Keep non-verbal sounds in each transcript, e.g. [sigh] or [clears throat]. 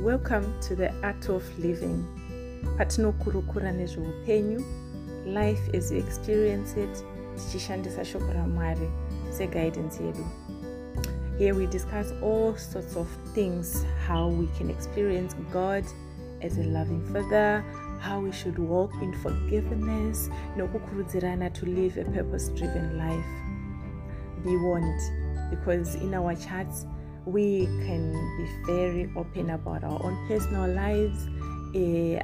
welcome to the art of living. Patinokurukura nezveupenyu. Life as you experience it tichishandisa shoko ramwari seguidance yedu. Here we discuss all sorts of things how we can experience god as a loving father how we should walk in forgiveness nokukurudzirana to live a purpose driven life. Be warned because in our chats we can be very open about our own personal lives. Eh,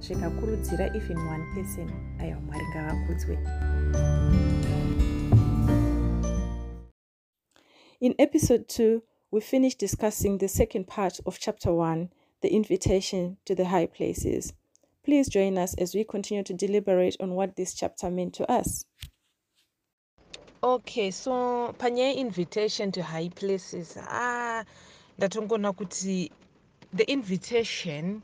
zvikakurudzira even one person aiwa mwari ngavakudzwe in episode 2 we finished discussing the second part of chapter 1 the invitation to the high places. Please join us as we continue to deliberate on what this chapter meant to us okay so panyaya invitation to high places. Ah ndatongoona kuti the invitation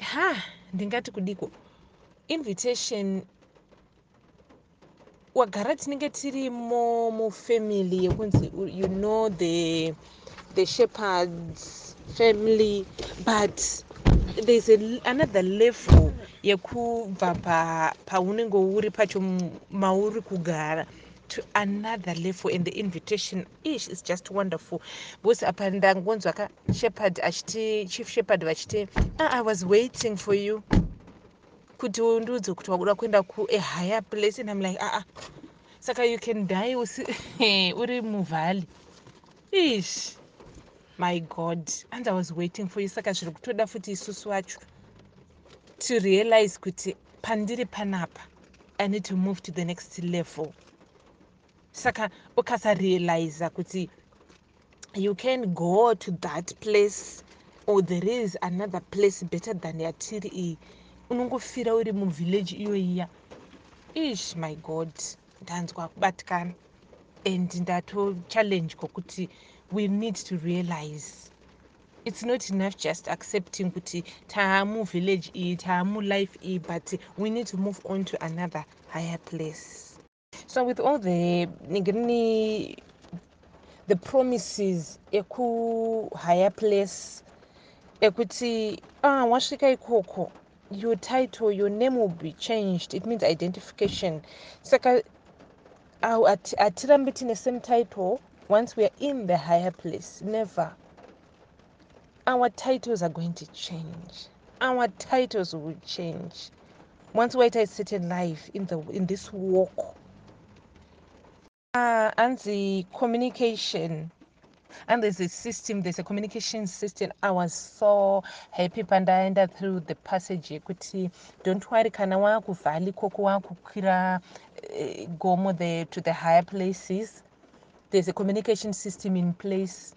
ha ndingati kudiko. Invitation wagara tinenge tirimo mufamily yekunzi you know the, the shepherds family but there's a, another level yekubva paunenge pa uri pacho mauri kugara to another level and the invitation ish is just wonderful. Because apa ndangonzwa ka shepherd achiti chief shepherd vachiti ah, i was waiting for you. Kuti undiudze kuti wakuda kuenda kuahigher place and im like aa ah, saka you can die usi [laughs] uri muvhalley ish. My god. And i was waiting for you. Saka zviri kutoda futi isusu wacho to realize kuti pandiri panapa i need to move to the next level. Saka ukasarealiza kuti you can go to that place or there is another place better than yatiri iyi unongofira uri muvhillage iyoiya ish my god. Ndanzwa kubatikana and ndatochallenjwa kuti we need to realize it's not enough just accepting kuti taamuvillage iyi taamulif iyi but we need to move on to another higher place. So with all the nigirini the promises ekuhigher place ekuti ah wasvika ikoko your title your name will be changed. It means identification. Saka hatirambi tine same title once we are in the higher place never our titles are going to change. Our titles will change. Once waita a certain life in the in this walk uh, and the communication and there's a system there's a communication system. I was so happy pandaenda through the passage yekuti don't worry kana waakuvhali koko waakukwira uh, gomo the, to the higher places. There's a communication system in place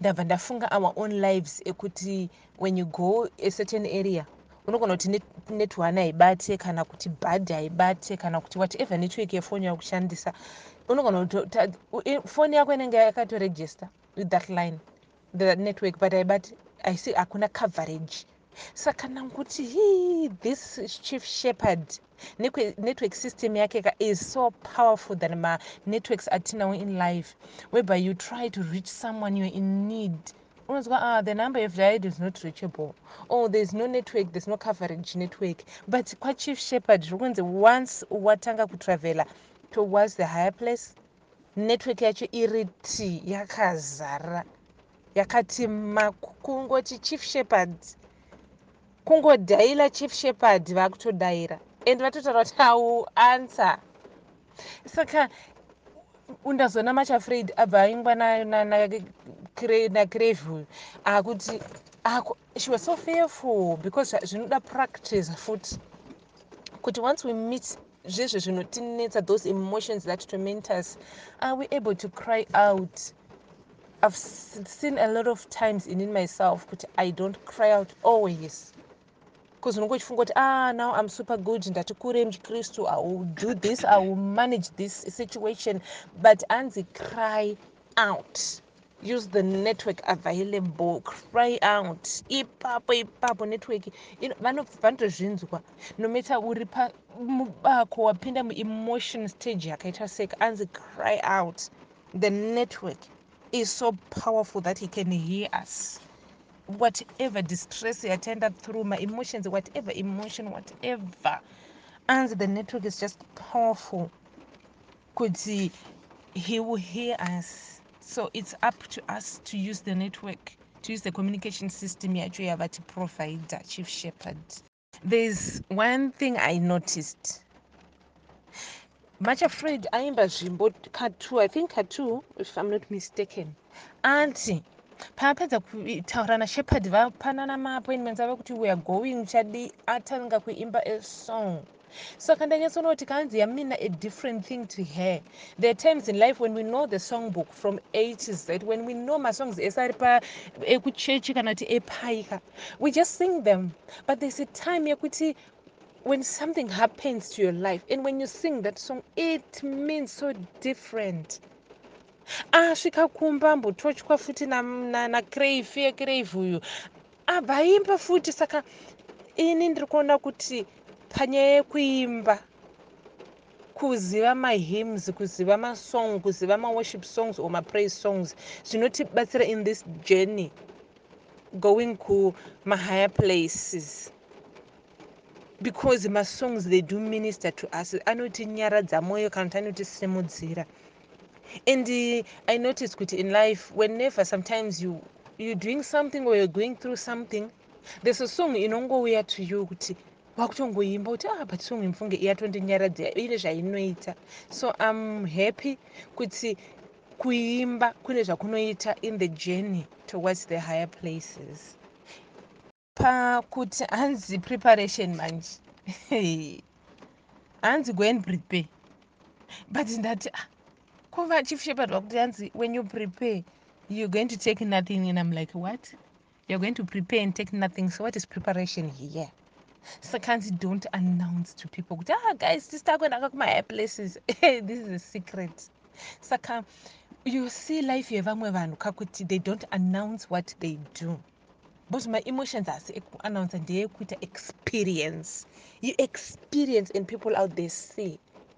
ndabva ndafunga our own lives ekuti when you go a certain area unogona kuti netone haibate kana kuti bad haibate kana kuti whatever network yefoni yakushandisa unogona kuti foni yako inenge yakatoregister with that line the network but haibati aisi hakuna coverage saka nanguti hi this chief shepherd network system yake ka is so powerful than manetworks atinawo in life whereby you try to reach someone youare in need. Unonzwa ah the number of died is not reachable. Oh there's no network there's no coverage network. But kwachief shepherd zviri kunzi once watanga kutravela towards the higher place network yacho iri t yakazara. Yakati makungoti chief shepherd kungodhaila chief shepherd vakutodhaira and vatotaura kuti au answer saka undazona much afraid abva aingwa nakrevhu akuti she was so fearful because zvinoda practice futi kuti once we meet zvezvo zvinotinetsa those emotions that torment us are we able to cry out? I've seen a lot of times in in myself kuti i don't cry out always because unonge uchifunga kuti ah now i'm super good ndati kure muchikristu i will do this i will manage this situation. But anzi cry out. Use the network available. Cry out. Ipapo ipapo network. Vanotozvinzwa no matter uri mubako wapinda muemotion stage yakaita seka anzi cry out. The network is so powerful that he can hear us whatever distress you attended through my emotions whatever emotion whatever. And the network is just powerful. Could see he will hear us. So it's up to us to use the network to use the communication system yacho yavati provider chief shepherd. There's one thing i noticed. Machafred aimba zvimbo katu i think katu if i'm not mistaken. Anti paapedza kutaura nashepard vapanana maappointments ava kuti weare going chadi atanga kuimba asong saka ndanyatsoona kanzi yamina a different thing to her there are times in life when we know the song book from a to z when we know masongs ese ari ekuchechi kana kuti epaika we just sing them but there's a time yekuti when something happens to your life and when you sing that song it means so different asvika kumba ambototywa futi nakrave yekrave uyu. Abva aimba futi saka ini ndiri kuona kuti panyaya yekuimba kuziva mahymns kuziva masong kuziva maworship songs or mapraise songs zvinotibatsira in this journey going kumahigher places. Because masongs they do minister to us. Anotinyaradza mwoyo kana kuti anotisimudzira and uh, i notice kuti in life whenever sometimes you you're doing something or you're going through something there's a song inongouya to you kuti wakutongoimba kuti ah but song imfunge iyatondinyaradza ine zvainoita. So i'm happy kuti kuimba kune zvakunoita in the journey towards the higher places. Pakuti hanzi preparation manje [laughs] hanzi go and prepare. But ndati ah, kuva chief shepherd wakuti when you prepare you're going to take nothing and i'm like what? You're going to prepare and take nothing so what is preparation here? Sakanzi don't announce to people ah guys tisitakuendaka kumahigh places [laughs] this is a secret. Saka you see life yevamwe vanhu kakuti they don't announce what they do. Because maemotions asi ekuannounce ndeyekuita experience. You experience and people out there see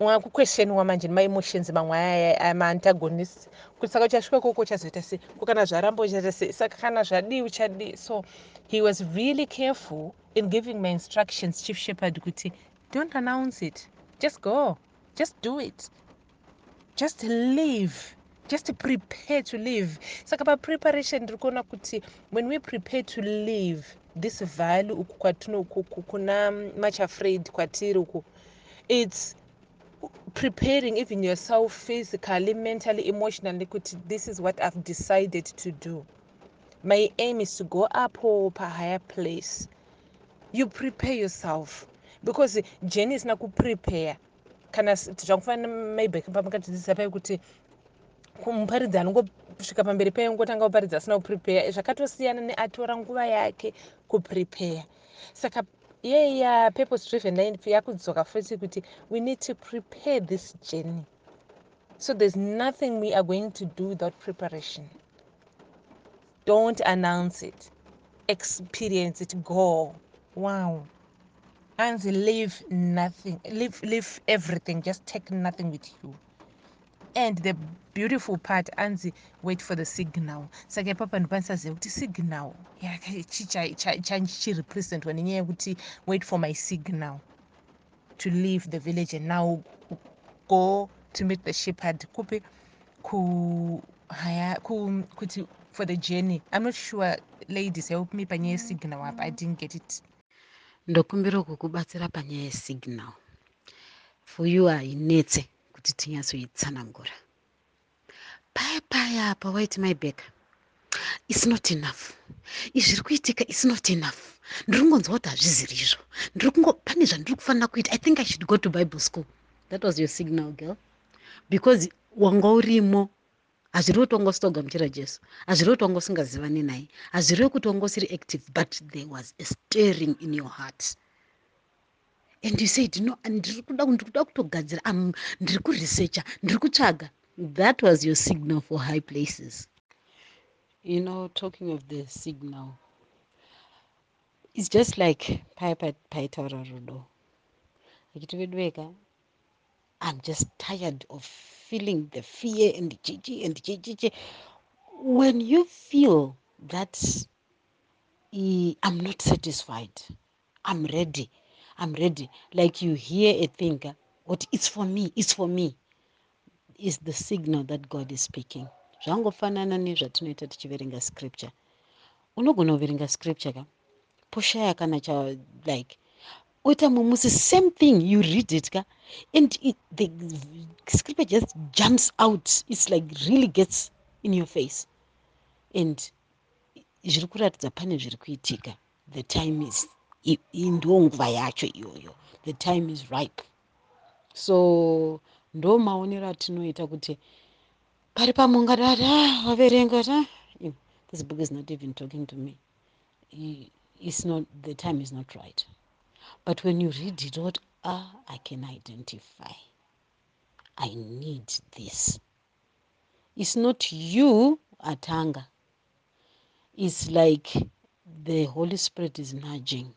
wakuquestioniwa manje nemaemotions mamwe aya maantagonist kuti saka uchasvika koko uchazoita sei kukana zvaramba uchaita sei saka kana zvadii uchadii so he was really careful in giving my instructions chief shepherd kuti don't announce it. Just go. Just do it. Just live. Just prepare to live. Saka papreparation ndiri kuona kuti when we prepare to live this value uku kwatino kuna machafraid kwatiri uku. It's preparing even yourself physically mentally emotionally this is what i've decided to do. My aim is to go up or a higher place. You prepare yourself. Because jeni isina kuprepare. Kana zvakufanira maybe pamakatidzisa pai kuti muparidzi anongosvika pamberi paingotanga kuparidza asina kuprepare zvakatosiyana neatora nguva yake kuprepare. Saka yeya purpose driven yakudzoka futi kuti we need to prepare this journey. So there's nothing we are going to do without preparation. Don't announce it. Experience it. Go. Wow. And leave nothing. Leave leave everything. Just take nothing with you and the beautiful part anzi wait for the signal. Saka ipapa ndipanisaziva kuti signal chichirepresentwa nenyaya yekuti wait for my signal to leave the village and now go to meet the shepherd. Kupi kuhaya kuti for the journey. I'm not sure ladies help me panyaya yesignal apa i didn't get it. Ndokumbira kukubatsira panyaya yesignal for you hainetse kuti tinyatsoitsanangura paya paya pawhite my back its not enough. Izvi zviri kuitika its not enough. Ndiri kungonzwa kuti hazviziri izvo. Ndiri kungo pane zvandiri kufanira kuita i think i should go to bible school. That was your signal girl. Because wanga urimo hazvirevi kuti wanga usitogamuchira jesu hazvirevi kuti wanga usingazivani naye hazvirevi kuti wanga usiri active but there was a staring in your heart and you said no ndiri kuda kutogadzira ndiri kuresearcha ndiri kutsvaga. That was your signal for high places. You know talking of the signal it's just like paitaura rudo. Akiti vedu veka i'm just tired of feeling the fear and chichi and chichichi when you feel that i'm not satisfied i'm ready i'm ready. Like you hear a thing what it's for me it's for me is the signal that god is speaking. Zvangofanana nezvatinoita tichiverenga scripture. Unogona kuverenga scripture ka? Poshaya kana cha like oita mumusi same thing you read it ka? And it, the scripture just jumps out. Its like really gets in your face. And zviri kuratidza pane zviri kuitika. The time is ndo nguva yacho iyoyo. The time is ripe. So ndo maonero atinoita kuti pari pamungada ah, waverenga ta this book is not even talking to me. It's not the time is not right. But when you read it what ah i can identify. I need this. It's not you atanga. It's like the holy spirit is nudging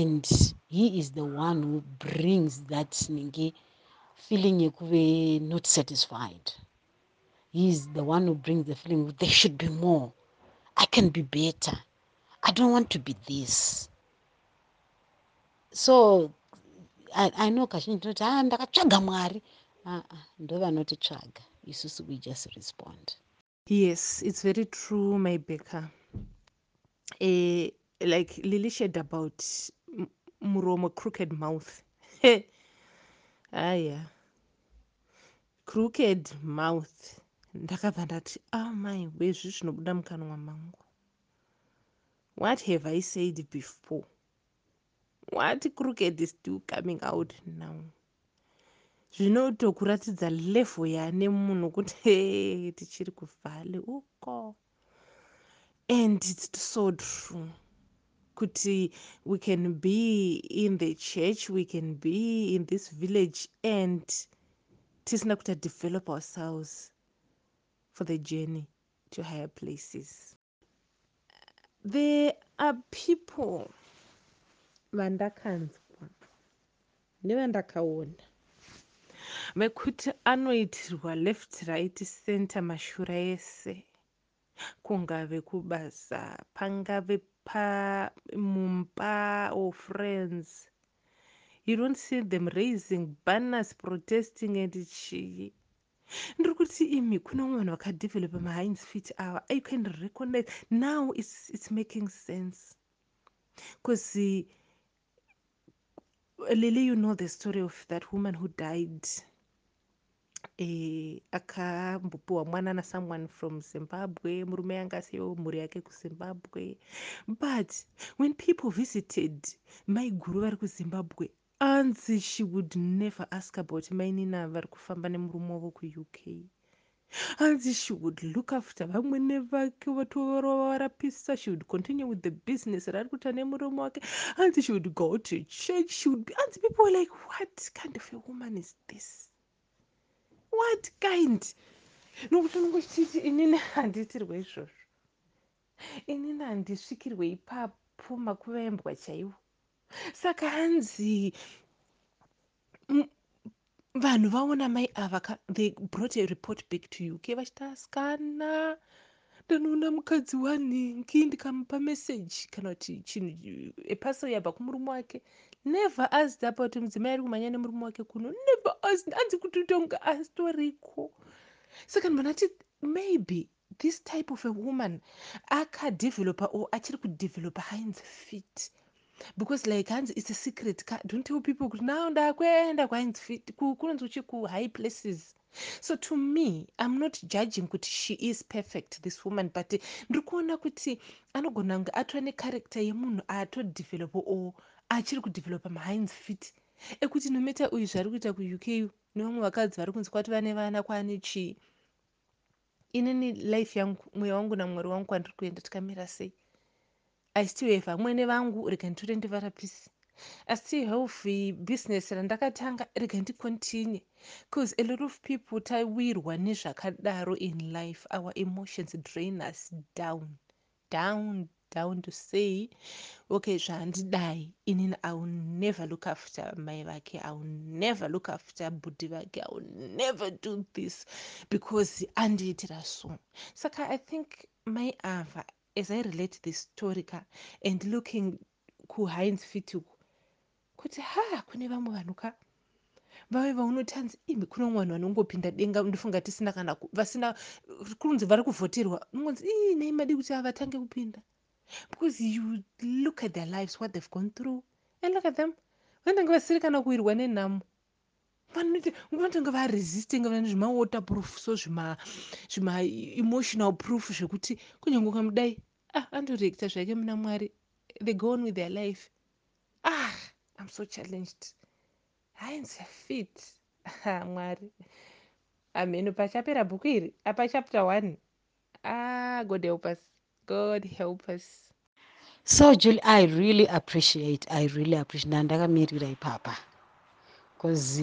and he is the one who brings that ningi feeling yekuve not satisfied. He is the one who brings the feeling there should be more. I can be better. I don't want to be this. So i, I know kazhinji tinoti a ah, ndakatsvaga mwari. Aa ah, ndo vanotitsvaga isusu we just respond. Yes it's very true my baker uh, like lily shared about muromo crooked mouth. Aya. Crooked mouth. Ndakabva ndati amai oh wezvi zvinobuda mukanwa mangu what have i said before? What crooked is still coming out now? Zvinotokuratidza level yane munhu kuti tichiri kuvhale uko. And its so true kuti we can be in the church we can be in this village and tisina kuti develop ourselves for the journey to higher places. There are people vandakanzwa nevandakaona vekuti anoitirwa left right center mashura ese kungave kubasa pangave pamumba or friends. You don't see them raising banners protesting and chii ndiri kuti imi kune umwe vanhu vakadevelopa mahines fit ava you can recognize. Now it's, it's making sense. Because lily you know the story of that woman who died e, akambopiwa mwana nasomeone from zimbabwe murume yanga asiyo mhuri yake kuzimbabwe. But when people visited maiguru vari kuzimbabwe anzi she would never ask about mainina vari kufamba nemurume wavo kuuk hanzi she would look after vamwe nevake vatovarapisa she would continue with the business rari kuita nemurume wake. Hanzi she would go to church. She would be hanzi people were like what kind of a woman is this what kind? Nokuti nongochiti inini handiitirwe izvozvo. Inini handisvikirwe ipapo makuvaembwa chaivo saka hanzi vanhu vaona mai ava they brought a report back to uk vachitaskana ndanoona mukadzi wanhingi ndikamupa meseji kana kuti chinhu epasel yabva kumurume wake never asked about mudzimai ari kumhanya nemurume wake kuno. Never asked. Anzi kuti tonga asitoriko saka ndibonati maybe this type of a woman akadevelopa or achiri kudevelopa hinds fit. Because like hanzi its a secret ka don't tell people kuti now ndakuenda kwahinds fit. Kunonzi uchi kuhigh places. So to me i'm not judging kuti she is perfect this woman but ndiri kuona kuti anogona kunge atora necharacter yemunhu atodevelopa or achiri kudevelopa mahinds fit ekuti nometa uyu zvari kuita kuuk nevamwe vakadzi vari kunzi kwati vane vana kwane chii inini life yangu mweya wangu namwari wangu kwandiri kuenda tikamira sei? I still have vamwene vangu rega nditore ndivarapisi. Asi healthy business randakatanga rega ndicontinue bcause a lot of people tawirwa nezvakadaro in life our emotions drain us down down down to say okay zvandidai inini iwill never look after mai vake iwill never look after budhi vake iwill never do this because andiitira so. Saka i think mai ava as i relate this story ka and looking kuhines fituku kuti ha kune vamwe vanhu ka? Vave vaunotanzi imbi kune vamwe vanhu vanongopinda denga ndofunga tisina kana vasina kunzi vari kuvhoterwa. Unonzi ii nei madi kuti avatange kupinda because you look at their lives what they've gone through and look at them. Vanenge vasiri kana kuwirwa nenhamo vanotanga varesisting vane zvimawater proof so zvimaemotional proof zvekuti kunyange ukamudai ah andoreacta zvake muna mwari. They go on with their life. Ah i'm so challenged. Hainzi fit. Mwari. Amheno pachapera bhuku iri apa chapter one. Ah god help us god help us. So julie i really appreciate i really appreciate. Ndandakamirira ipapa. Because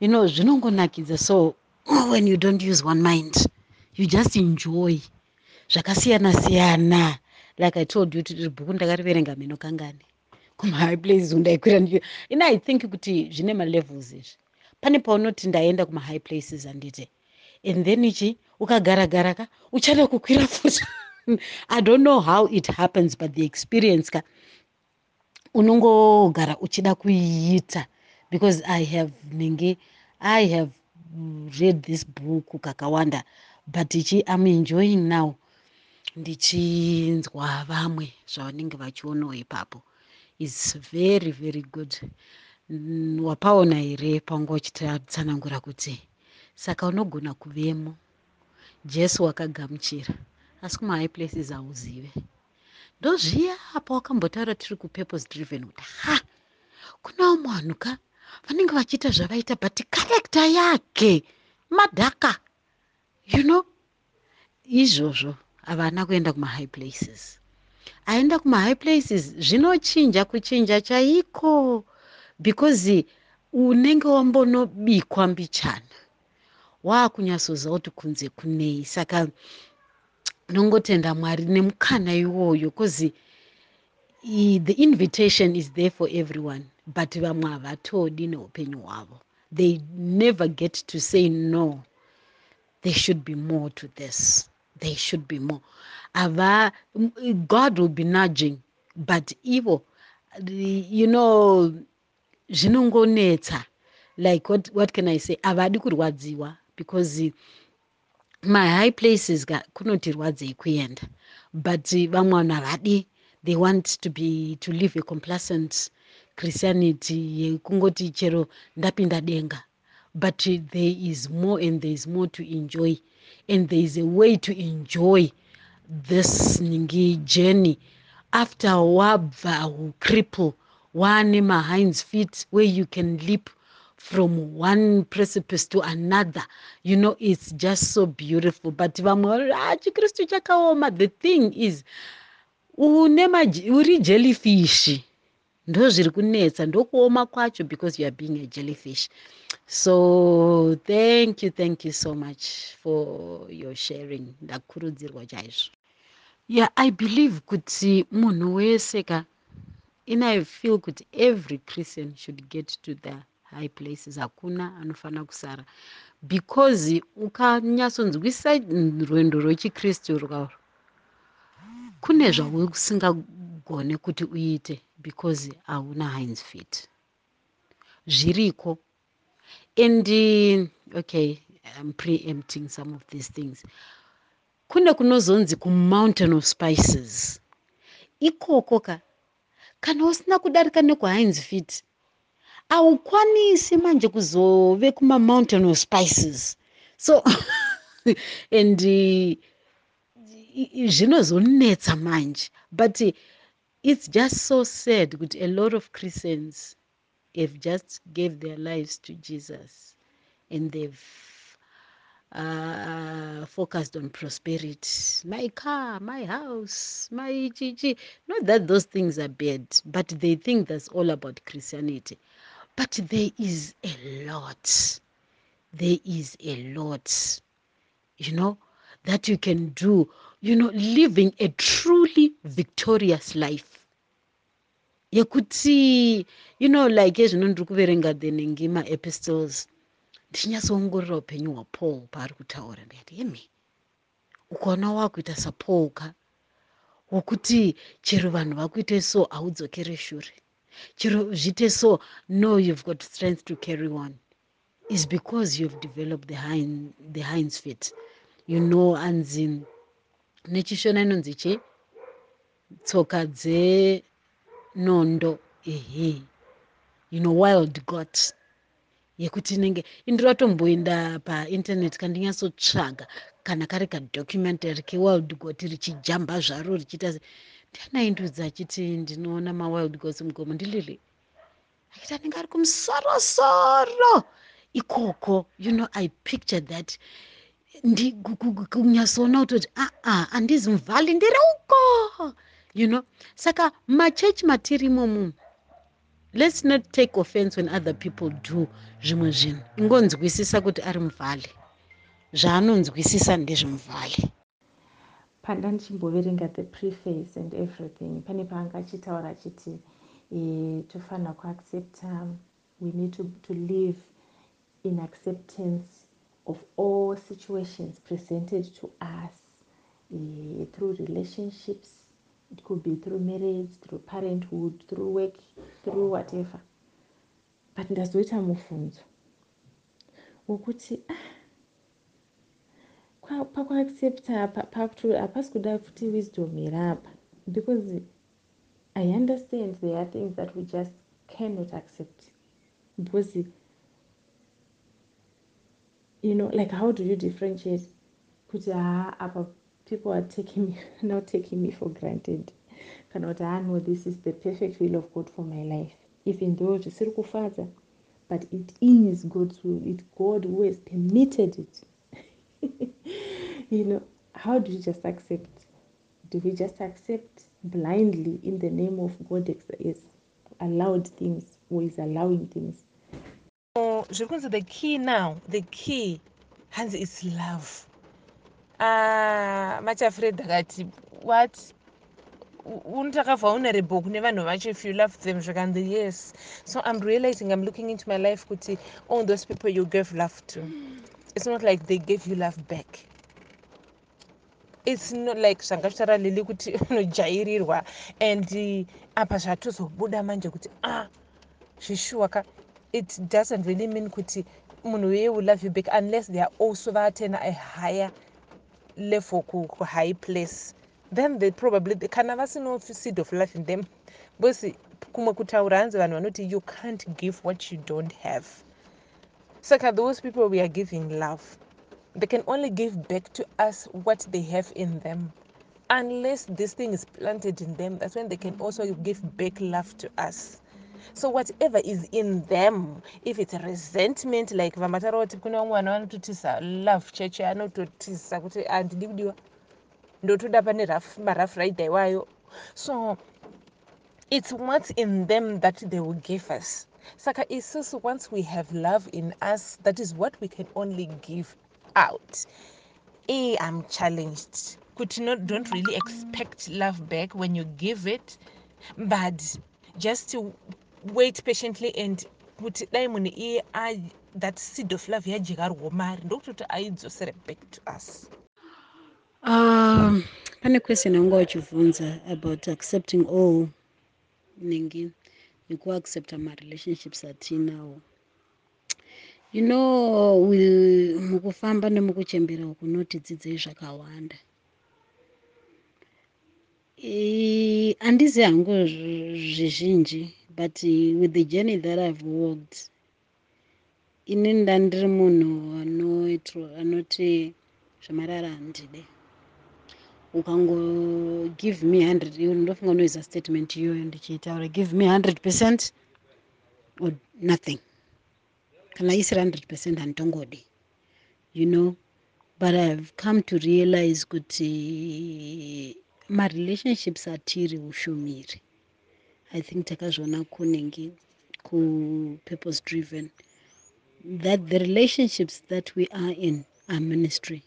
you know zvinongonakidza so [clears throat] when you don't use one mind you just enjoy zvakasiyana siyana like i told you kuti bhuku ndakariverenga mheno kangani. Kumahigh places undaikwira ndi ina i think kuti zvine malevels izvi. Pane paunoti ndaenda kumahigh places handite and then ichi ukagara-gara ka uchada kukwira futi [laughs] i don't know how it happens but the experience ka unongogara uchida kuiita because i have nenge i have read this book kakawanda but ichi am enjoying now. Ndichinzwa vamwe zvavanenge vachionawo ipapo. Is very very good. Wapaona here panga uchitatsanangura kuti saka unogona kuvemo? Jesu wakagamuchira asi kumahigh places hauzive ndozviya pawakambotaura tiri kupurpose driven kuti ha kuna umwe vanhu ka? Vanenge vachiita zvavaita but karekta yake madhaka you know? Izvozvo havana kuenda kumahigh places. Aenda kumahigh places zvinochinja kuchinja chaiko? Because unenge wambonobikwa mbichana. Waakunyatsoziva kuti kunze kunei. Saka nongotenda mwari nemukana iwoyo bcause the invitation is there for everyone but vamwe havatodi neupenyu hwavo. They never get to say no. There should be more to this. There should be more ava god will be nudging but ivo you know zvinongonetsa like what, what can i say? Havadi kurwadziwa because my high places kunoti rwadzei kuenda but vamwe vanhu havadi they want to be to live a complacent christianity yekungoti chero ndapinda denga. But there is more and there is more to enjoy. And there is a way to enjoy this ningi journey. After wabva ucripple wane mahinds feet where you can leap from one precipice to another. You know it's just so beautiful. But vamwe ah, chikristu chakaoma. The thing is une uri jellyfish. Ndo zviri kunetsa ndokuoma kwacho because you are being a jellyfish. So thank you thank you so much for your sharing. Ndakurudzirwa chaizvo. Yeah i believe kuti munhu wese ka ina i feel kuti every christian should get to the high places hakuna anofanira kusara. Because ukanyatsodzwisa rwendo rwechikristu rwauro kune zvaukusingagone kuti uite because hauna hines fit zviriko. And okay i'm preempting some of these things. Kune kunozonzi kumountain of spices. Ikoko ka kana usina kudarika nekuhines fit haukwanisi manje kuzove kumamountain of spices. So [laughs] and zvinozonetsa manje but it's just so sad kuti a lot of christians have just gave their lives to jesus and they've uh, focused on prosperity. My car my house my chichi not that those things are bad but they think that's all about christianity but there is a lot. There is a lot you know that you can do you know living a truly victorious life. Yekuti you know like ezvino ndiri kuverenga thenengi maepistles ndichinyatsoongorora upenyu hwapaul paari kutaura. Ndikati hemi ukaona wakuita sapaul ka wokuti chero vanhu vakuite so haudzokere shure chero zviite so no you've got strength to carry on. Is because you've developed the, hind, the hinds fit you know anzi nechishona inonzi che? Tsoka dzenondo ehe. You know wild got yekuti inenge indiratomboenda painternet kandinyatsotsvaga kana kari kadocumentary kewild got richijamba zvaro richiita ndianaindudza achiti ndinoona mawild gots mugomo ndilili. Akiti anenge ari kumusorosoro ikoko you know i pictured that. Kunyatsoona kutoti aa handizi muvhali ndiri uko. You know? Saka machechi matiri imomo let's not take offense when other people do zvimwe zvinhu. Ingonzwisisa kuti ari muvhali. Zvaanonzwisisa ndezvemuvhali panda ndichimboverenga the preface and everything. Pane paanga achitaura achiti e, tofanira kuaccepta we need to, to live in acceptance of all situations presented to us. Uh, through relationships it could be through marriage through parenthood through work through whatever. But ndazoita mubvunzo wokuti ah, pakuaccepta hapasi kuda futi wisdom here apa because i understand there are things that we just cannot accept. Because you know like how do you differentiate? Kuti haa apa people are taking me [laughs] not taking me for granted. Kana kuti haa no this is the perfect will of god for my life. Even though zvisiri kufadza but it is god's will it god who has permitted it you know how do you just accept do we just accept blindly in the name of god is allowed things or is allowing things? Kunzi the key now the key hanzi is love. Uh, afraid akati what unotakabva une rebo kune vanhu vacho if you love them zvakanzi yes. So i'm realizing i'm looking into my life kuti all those people you gave love to it's not like they gave you love back it's not like zvanga zvitaura lili kuti [laughs] unojairirwa and uh, apa zvatozobuda manje kuti ah zvishuwa ka it doesn't really mean kuti munhu weye will love you back unless they are also vatena a higher level kuhigh place. Then they probably kana vasino seed of life in them because kumwe kutaura hanzi vanhu vanoti you can't give what you don't have. Saka those people we are giving love they can only give back to us what they have in them. Unless this thing is planted in them that's when they can also give back love to us. So whatever is in them if it's resentment like vamatara kuti kune vamwe vanototisa love church anototisa kuti handidi kudiwa ndotoda pane marafu raidha iwayo so it's what's in them that they will give us. Saka isusu once we have love in us that is what we can only give out. E i'm challenged. Kuti no, don't really expect love back when you give it but just wait patiently and kuti dai munhu iye that seed of love yadyarwo mari ndokutoti aidzosere back to us. Um pane question yanga uchibvunza about accepting all nengi nekuaccepta marelationships atinawo you know mukufamba nemukuchembera uku notidzidzei zvakawanda. Handizi hangu zvizhinji but with the journey that i've walked ini ndandiri munhu anoti zvemarara handide ukango give me hundred ndofunga unoisa statement iyoyo ndichiitaura give me hundred percent or nothing kana isiri hundred percent handitongodi you know but i've come to realize kuti marelationships atiri ushumiri. I think takazviona kunenge kupurpose driven. That the relationships that we are in are ministry.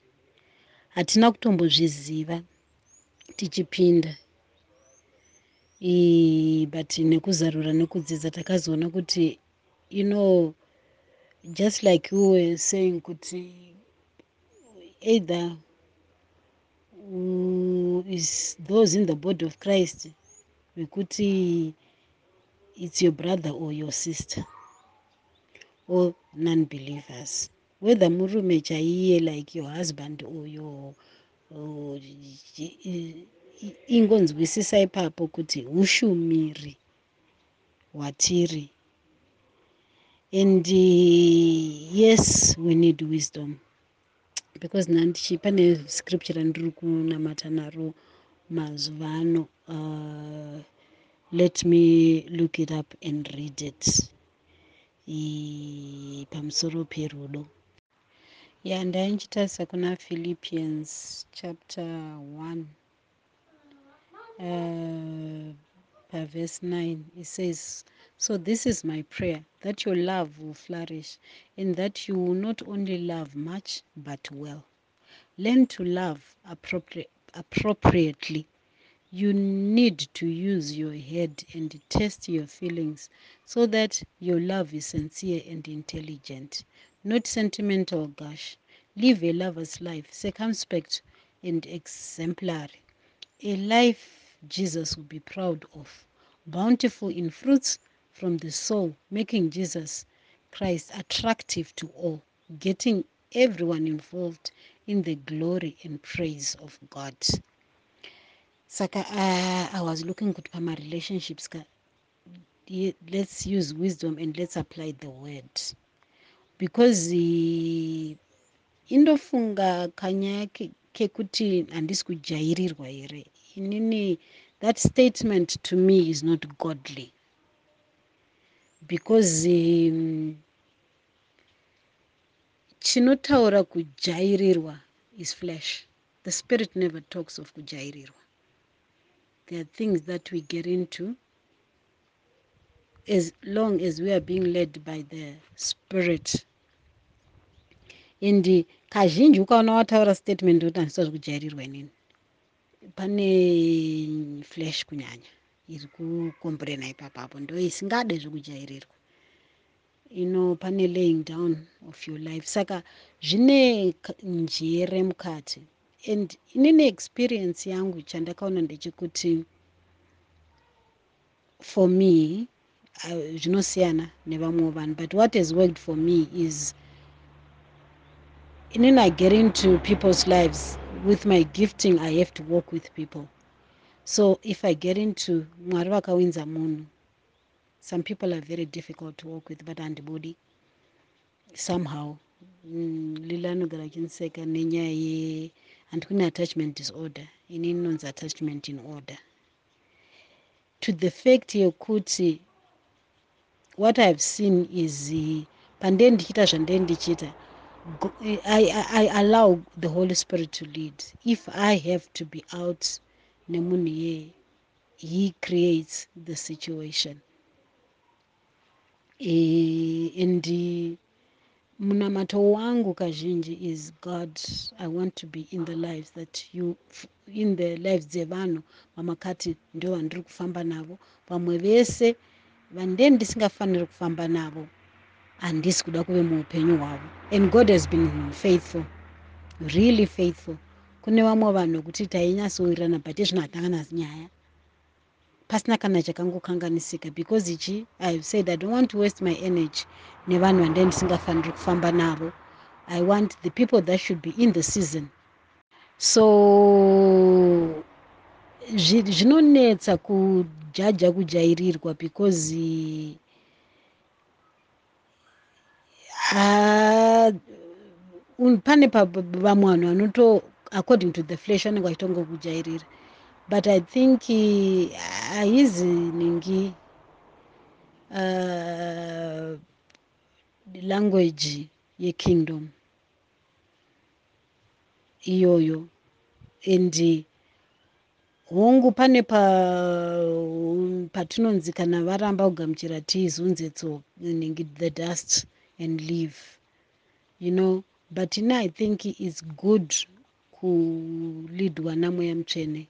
Hatina kutombozviziva tichipinda. But nekuzarura nekudzidza takazoona kuti you know just like you were saying kuti either is those in the body of christ wekuti it's your brother or your sister or non-believers. Whether murume chaiye like your husband or your ingonzwisisa ipapo kuti ushumiri hwatiri and uh, yes we need wisdom. Because nandichi pane scripture randiri kunamata naro mazuva ano uh, let me look it up and read it. Pamusoro perudo. Ya ndainchitarisa kuna philippians chapter 1 uh, paverse 9 it says so this is my prayer that your love will flourish and that you will not only love much but well. Learn to love appropri appropriately. You need to use your head and test your feelings so that your love is sincere and intelligent. Not sentimental gush live a lover's life circumspect and exemplary. A life Jesus will be proud of. Bountiful in fruits from the soul, making Jesus Christ attractive to all, getting everyone involved in the glory and praise of God. Saka, uh, I was looking good for my relationships. Let's use wisdom and let's apply the word. Because the indofunga kanya kekuti handisi kujairirwa here inini that statement to me is not godly because um, chinotaura kujairirwa is flesh. The spirit never talks of kujairirwa. There are things that we get into as long as we are being led by the spirit. And kazhinji ukaona wataura statement kuti handisazvi kujairirwa inini? Pane flash kunyanya iri kukomburena ipapapo ndo isingade zvekujairirwa ino pane laying down of your life. Saka zvine njere mukati. And inini experience yangu chandakaona ndechekuti for me zvinosiyana uh, nevamwewo vanhu but what has worked for me is inini i get into people's lives with my gifting i have to work with people so if i get into mwari vakawinza munhu some people are very difficult to work with but handibudi somehow mm, lila anogara achiniseka nenyaya ye handikune attachment disorder. Ini inonzi attachment in order. To the fact yekuti what ihave seen is pandee ndichiita zvandee ndichiita I, I allow the Holy Spirit to lead. If I have to be out, He creates the situation. E, and munamato wangu kazhinji is God, I want to be in the lives that you, in the lives dzevanhu vamakati ndo vandiri kufamba navo. Vamwe vese vandee ndisingafaniri kufamba navo handisi kuda kuve muupenyu hwavo. And god has been faithful really faithful kune vamwe vanhu kuti tainyatsowirirana but ezvino hatangana nyaya. Pasina kana chakangokanganisika because ichi ihave said i don't want to waste my energy nevanhu vande ndisingafaniri kufamba navo. I want the people that should be in the season. So zvinonetsa kujaja kujairirwa because pane vamwe vanhu vanoto according to the flesh vanenge vachitongokujairira but i think haizi ningi uh, language yekingdom iyoyo. And hongu pane patinonzi pa kana varamba kugamuchira tiizunzetso inenge the dust and leave you know but ina i think its good kulidwa namweya mutsvene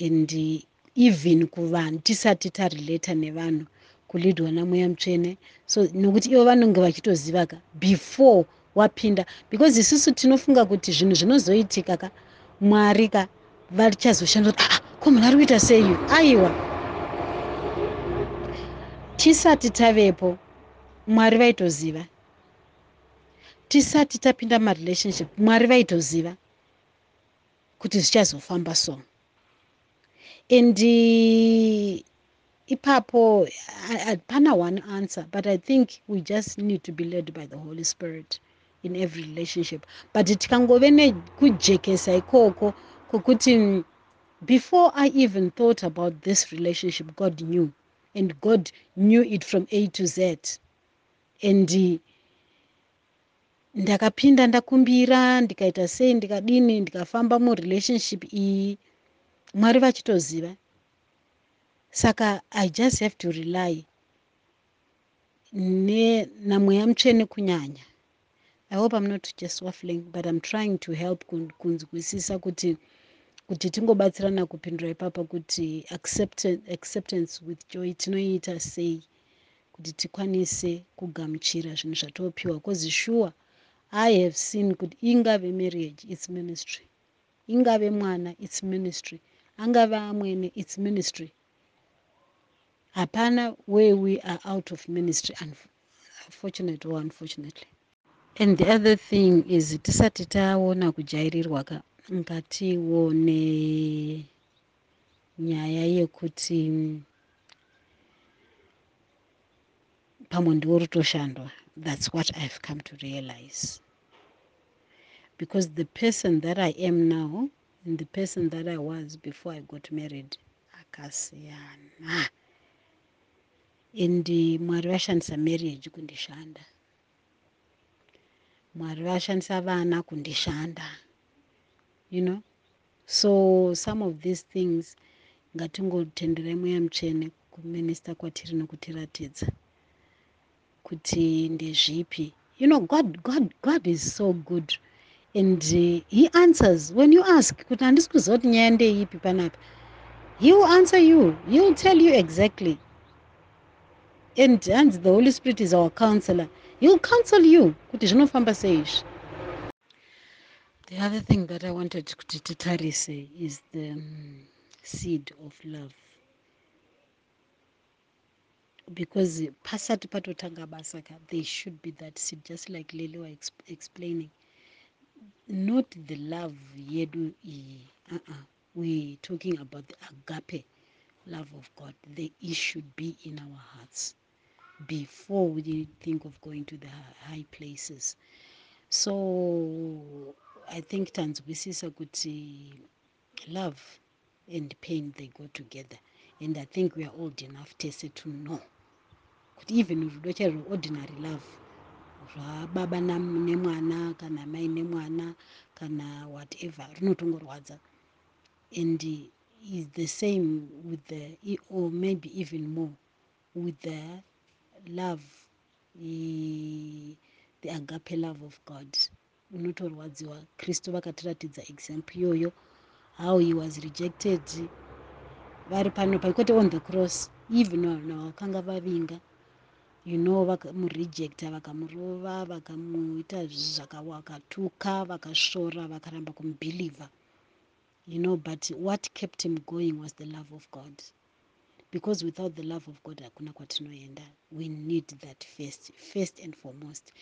and even kuvanhu tisati tarelata nevanhu kulidwa namweya mutsvene so nokuti ivo vanonge vachitoziva ka before wapinda because isusu tinofunga kuti zvinhu zvinozoitika ka mwari ka vachazoshanda kuti aa ko munhu ari kuita seiyu aiwa. Tisati tavepo mwari vaitoziva tisati tapinda marelationship mwari vaitoziva kuti zvichazofamba so and ipapo hapana one answer but i think we just need to be led by the holy spirit in every relationship. But tikangove nekujekesa ikoko kwokuti before i even thought about this relationship god knew. And god knew it from a to z. And ndakapinda ndakumbira ndikaita sei ndikadini ndikafamba murelationship iyi. Mwari vachitoziva. Saka i just have to rely namweya mutsvene kunyanya. I hope i'm not just waffling but i'm trying to help kunzwisisa kuti kuti tingobatsirana kupindura ipapa kuti acceptance with joy tinoiita sei kuti tikwanise kugamuchira zvinhu zvatopiwa cause sure i have seen kuti ingave marriage its ministry. Ingave mwana its ministry. Angave amwene its ministry. Hapana where we are out of ministry unfortunately or unfortunately. And the other thing is tisati taona kujairirwa ka ngatiwo nenyaya yekuti pamwe ndiwo rutoshandwa that's what i've come to realize because the person that i am now and the person that i was before i got married akasiyana. And mwari vashandisa marriage kundishanda. Mwari vashandisa vana kundishanda you know? So some of these things ngatingotenderai mweya mutsvene kuminista kwatiri nokutiratidza kuti ndezvipi. You know god god god is so good and uh, he answers when you ask kuti handisi kuziva kuti nyaya ndeipi panapa? He will answer you. He will tell you exactly. And hanzi the holy spirit is our counselor. He will counsel you kuti zvinofamba seizvi the other thing that i wanted kuti titarise is the um, seed of love. Because pasati patotanga basa ka there should be that seed just like were exp explaining not the love yedu iyi. Uh -uh. we're talking about the agape love of god the it should be in our hearts before we think of going to the high places. So i think tanzwisisa kuti love and pain they go together. And i think we are old enough tese to know. Kuti even rudo chairwo ordinary love zvababa nemwana kana mai nemwana kana whatever rinotongorwadza. And is the same with the or maybe even more with the love the agape love of god. Unotorwadziwa kristu vakatiratidza example iyoyo how he was rejected vari pano pakwete on the cross even vanhu vakanga vavinga you know vakamurejecta vakamurova vakamuita zvakawakatuka vakasvora vakaramba kumubhilivha you know but what kept him going was the love of god. Because without the love of god hakuna kwatinoenda. We need that first first and foremost.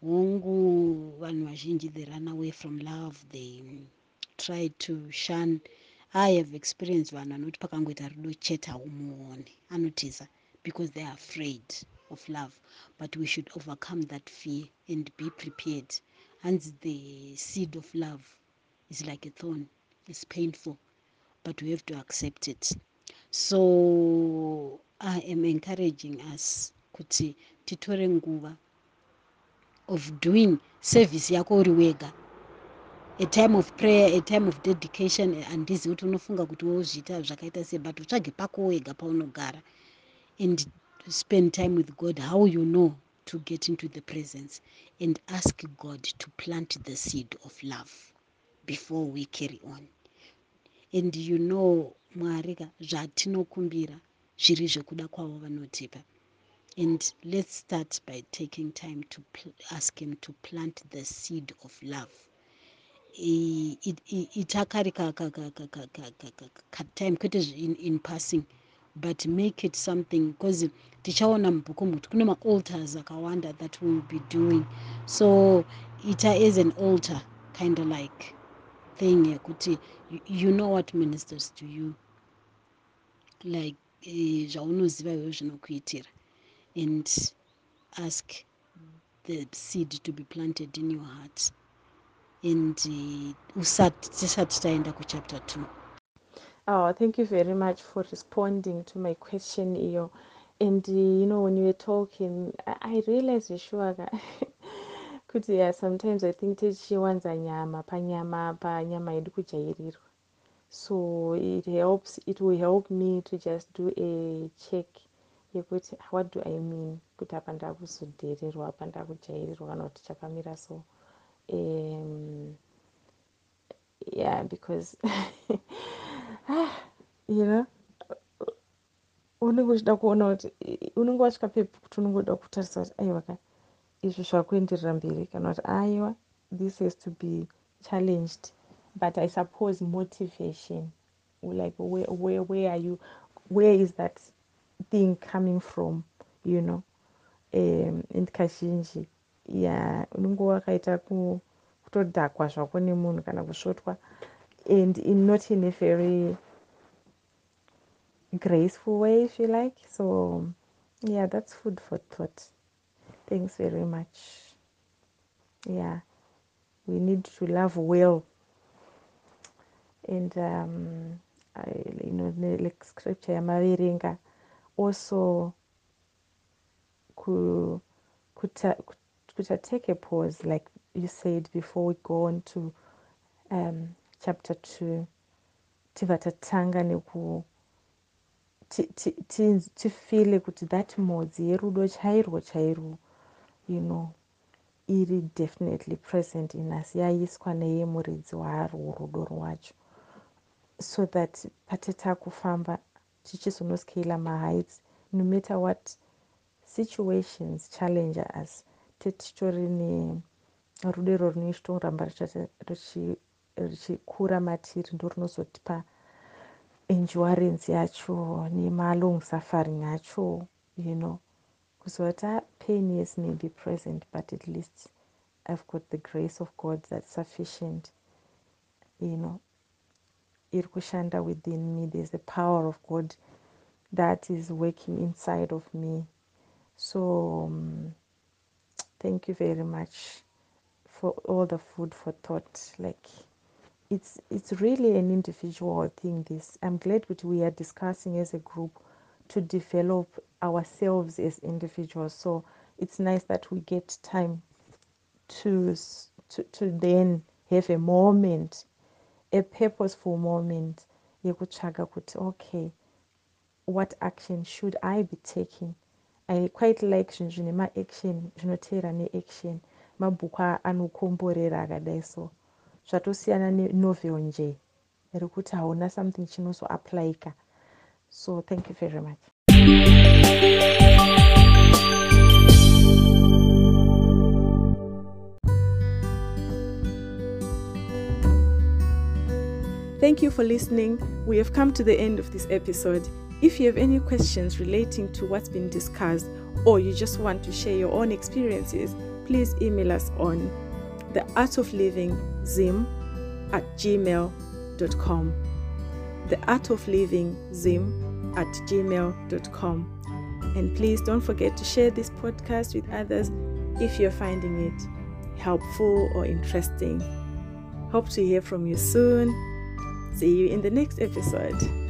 Hongu vanhu vazhinji they run away from love they try to shun. I have experienced vanhu vanoti pakangoita rudo chete haumuoni anotiza because they are afraid of love but we should overcome that fear and be prepared. Hanzi the seed of love is like a thorn. Is painful but we have to accept it. So i am encouraging us kuti titore nguva of doing service yako uri wega. A time of prayer a time of dedication handizi kuti unofunga kuti wozviita zvakaita sei but utsvage pako wega paunogara. And spend time with god how you know to get into the presence and ask god to plant the seed of love before we carry on and you know mwari ka zvatinokumbira zviri zvekuda kwavo vanotipa and let's start by taking time to ask him to plant the seed of love itakari katime kwete in passing but make it something because tichaona mubhuku muti kune maaltars akawanda that will be doing. So ita as an altar kind of like thing yekuti you know what ministers to you like eh, zvaunoziva iwewo zvinokuitira. And ask the seed to be planted in your heart. And uh, tisati taenda kuchapter two Oh, thank you very much for responding to my question, Iyo. And you know, when you were talking, I, I realized sure [laughs] kuti yeah, sometimes I think tichiwanza nyama panyama panyama yedu kujairirwa. So it helps, it will help me to just do a check yekuti what do I mean kuti apa ndakuzodheererwa apa ndakujairirwa kana kuti chakamira so um, yeah because [laughs] you know unenge uchida kuona kuti unenge wasvika pepi kuti unenge uda kutarisa kuti aiwa ka izvi zvakuenderera mberi. Kana kuti aiwa this has to be challenged but i suppose motivation like where, where, where are you where is that thing coming from you know? Um and kazhinji ya unenge wakaita kutodhakwa zvako nemunhu kana kusvotwa and in not in a very graceful way if you like. So yeah that's food for thought. Thanks very much. Yeah we need to love well. And um I, you know like scripture yamaverenga. Also ku kuta, kuta take a pause like you said before we go on to um chapter 2 tibva tatanga neku tifile kuti that modzi yerudo chairwo chairwo you know iri definitely present in us yaiswa neye muridzi warwo rudo rwacho. So that patita kufamba tichizonoscala maheights no matter what situations challenge us tetitori nerudo iro rinoichitoramba richikura matiri ndo rinozotipa endurance yacho nemalong suffering acho you know. Kuzota pain yes may be present but at least i've got the grace of god that's sufficient you know. Iri kushanda within me there's the power of god that is working inside of me. So um, thank you very much for all the food for thought like it's it's really an individual thing this. I'm glad that we are discussing as a group to develop ourselves as individuals. So it's nice that we get time to to, to then have a moment a purposeful moment okay what action should i be taking? I quite like zvinhu zvine maaction zvinoteera neaction mabhuku anokomborera akadai so zvatosiyana nenovel nje rekuti hauna something chinozoaplyika so thank you very much Thank you for listening. We have come to the end of this episode. If you have any questions relating to what's been discussed, or you just want to share your own experiences, please email us on the art of living zim at gmail.com. The art of living zim at gmail.com. And please don't forget to share this podcast with others if you're finding it helpful or interesting. Hope to hear from you soon. See you in the next episode.